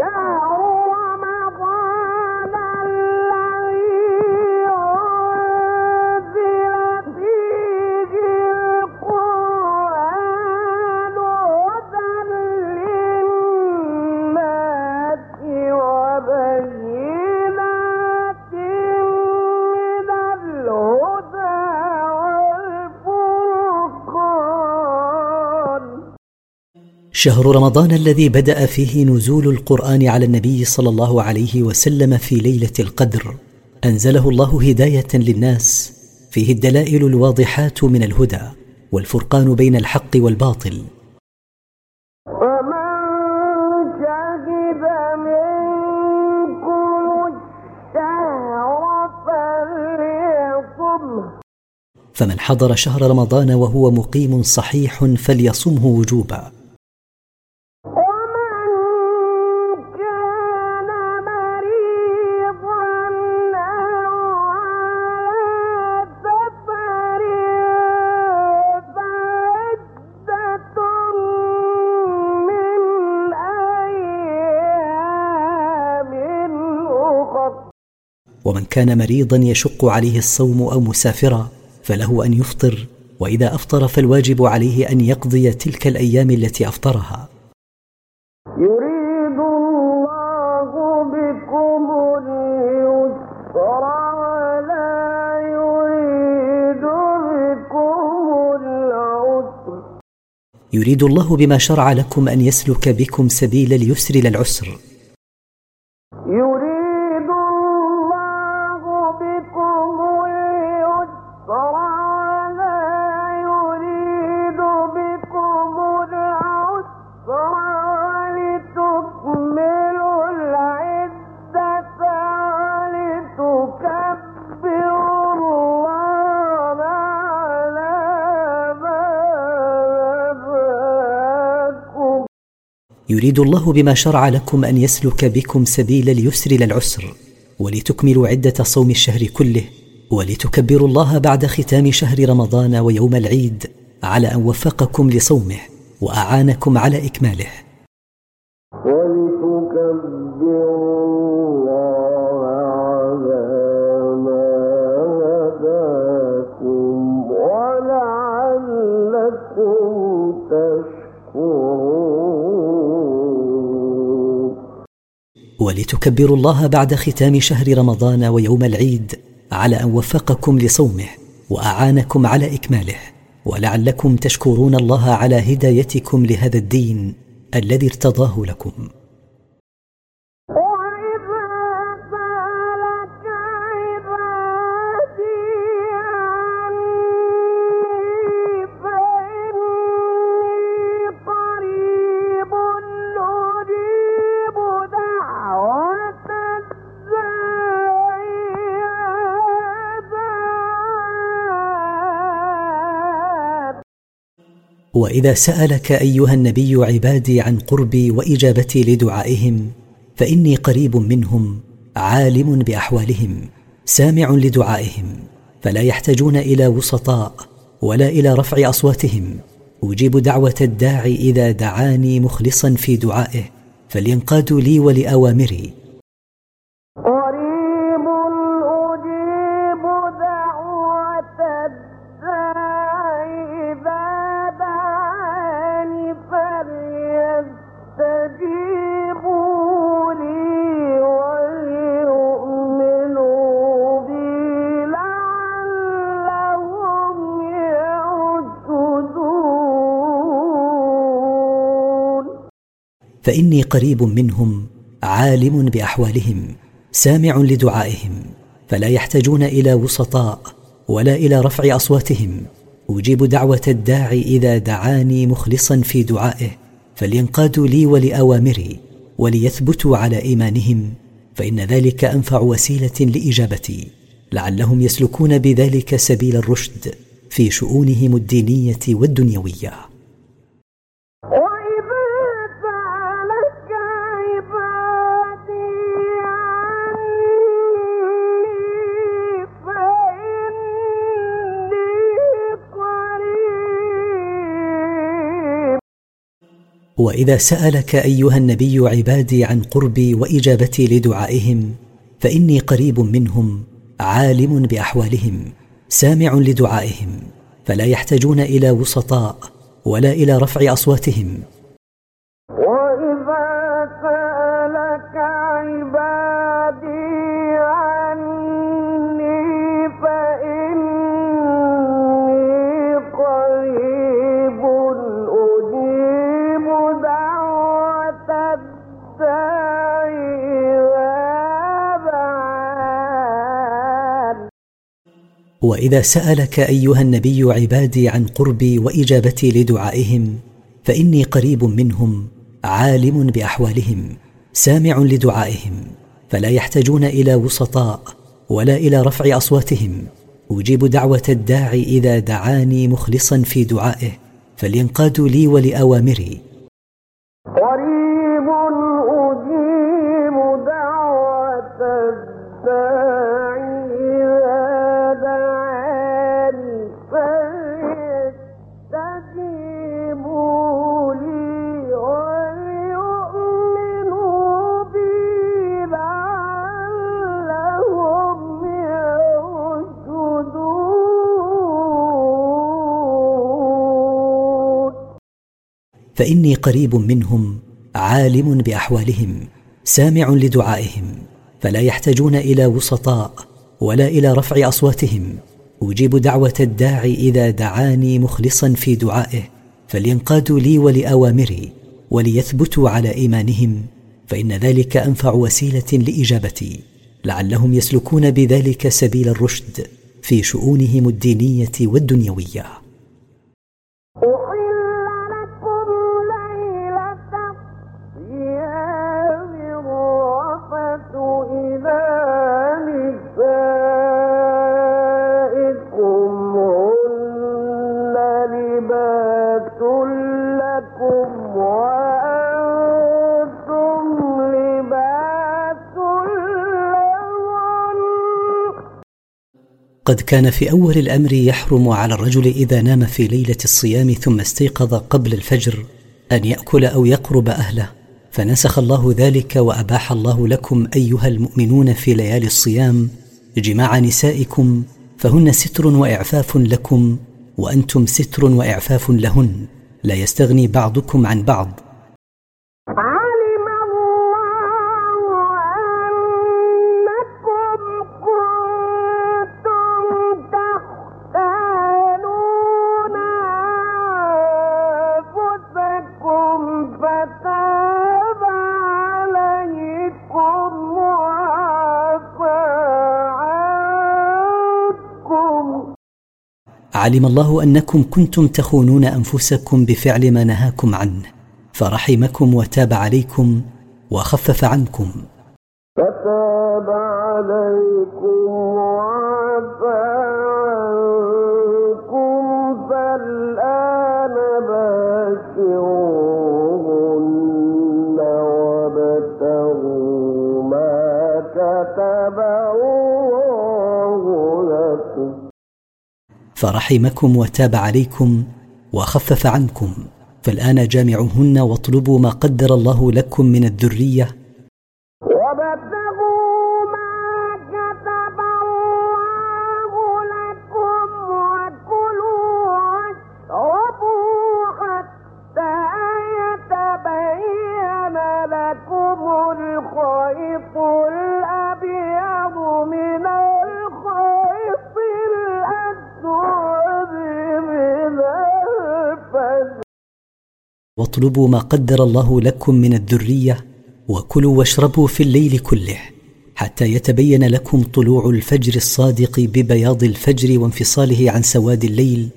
down. شهر رمضان الذي بدأ فيه نزول القرآن على النبي صلى الله عليه وسلم في ليلة القدر. أنزله الله هداية للناس. فيه الدلائل الواضحات من الهدى والفرقان بين الحق والباطل. فمن حضر شهر رمضان وهو مقيم صحيح فليصمه وجوبا. كان مريضا يشق عليه الصوم أو مسافرا فله أن يفطر وإذا أفطر فالواجب عليه أن يقضي تلك الأيام التي أفطرها. يريد الله بكم اليسر ولا يريد بكم العسر. يريد الله بما شرع لكم أن يسلك بكم سبيل اليسر للعسر يريد الله بما شرع لكم أن يسلك بكم سبيل اليسر للعسر ولتكملوا عدة صوم الشهر كله ولتكبروا الله بعد ختام شهر رمضان ويوم العيد على أن وفقكم لصومه وأعانكم على إكماله. ولتكبروا الله بعد ختام شهر رمضان ويوم العيد على أن وفقكم لصومه وأعانكم على إكماله. ولعلكم تشكرون الله على هدايتكم لهذا الدين الذي ارتضاه لكم. وإذا سألك أيها النبي عبادي عن قربي وإجابتي لدعائهم فإني قريب منهم عالم بأحوالهم سامع لدعائهم فلا يحتاجون إلى وسطاء ولا إلى رفع أصواتهم. أجيب دعوة الداعي إذا دعاني مخلصا في دعائه فلينقادوا لي ولأوامري. فإني قريب منهم عالم بأحوالهم سامع لدعائهم فلا يحتاجون إلى وسطاء ولا إلى رفع أصواتهم. أجيب دعوة الداعي إذا دعاني مخلصا في دعائه فلينقادوا لي ولأوامري وليثبتوا على إيمانهم فإن ذلك أنفع وسيلة لإجابتي. لعلهم يسلكون بذلك سبيل الرشد في شؤونهم الدينية والدنيوية. وإذا سألك أيها النبي عبادي عن قربي وإجابتي لدعائهم فإني قريب منهم عالم بأحوالهم سامع لدعائهم فلا يحتاجون إلى وسطاء ولا إلى رفع أصواتهم. وإذا سألك أيها النبي عبادي عن قربي وإجابتي لدعائهم فإني قريب منهم عالم بأحوالهم سامع لدعائهم فلا يحتاجون إلى وسطاء ولا إلى رفع أصواتهم. أجيب دعوة الداعي إذا دعاني مخلصا في دعائه فلينقادوا لي ولأوامري. فإني قريب منهم عالم بأحوالهم سامع لدعائهم فلا يحتاجون إلى وسطاء ولا إلى رفع أصواتهم. أجيب دعوة الداعي إذا دعاني مخلصا في دعائه فلينقادوا لي ولأوامري وليثبتوا على إيمانهم فإن ذلك أنفع وسيلة لإجابتي. لعلهم يسلكون بذلك سبيل الرشد في شؤونهم الدينية والدنيوية. قد كان في أول الأمر يحرم على الرجل إذا نام في ليلة الصيام ثم استيقظ قبل الفجر أن يأكل أو يقرب أهله. فنسخ الله ذلك وأباح الله لكم أيها المؤمنون في ليالي الصيام جماع نسائكم فهن ستر وإعفاف لكم وأنتم ستر وإعفاف لهن. لا يستغني بعضكم عن بعض. علم الله أنكم كنتم تخونون أنفسكم بفعل ما نهاكم عنه فرحمكم وتاب عليكم وخفف عنكم. فتاب عليكم وعفى عنكم فالآن باشروهن وابتغوا ما كتب فرحمكم وتاب عليكم وخفف عنكم. فالآن جامعوهن واطلبوا ما قدر الله لكم من الذرية واطلبوا ما قدر الله لكم من الذرية وكلوا واشربوا في الليل كله حتى يتبين لكم طلوع الفجر الصادق ببياض الفجر وانفصاله عن سواد الليل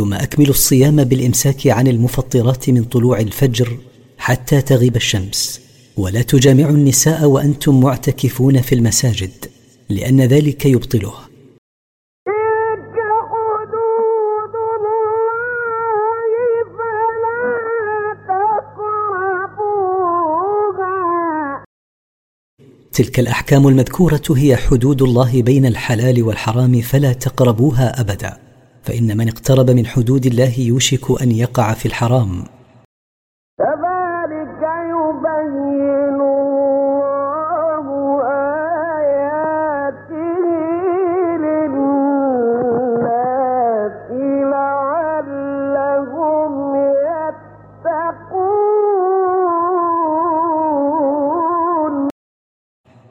ثم اكملوا الصيام بالإمساك عن المفطرات من طلوع الفجر حتى تغيب الشمس. ولا تجامعوا النساء وأنتم معتكفون في المساجد لأن ذلك يبطله. تلك الأحكام المذكورة هي حدود الله بين الحلال والحرام فلا تقربوها أبدا. فإن من اقترب من حدود الله يوشك أن يقع في الحرام. كذلك يبين الله آياته للناس لعلهم يتقون.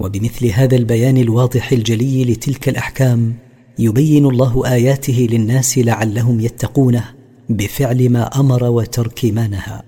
وبمثل هذا البيان الواضح الجلي لتلك الأحكام يبين الله آياته للناس لعلهم يتقونه بفعل ما أمر وترك ما نهى.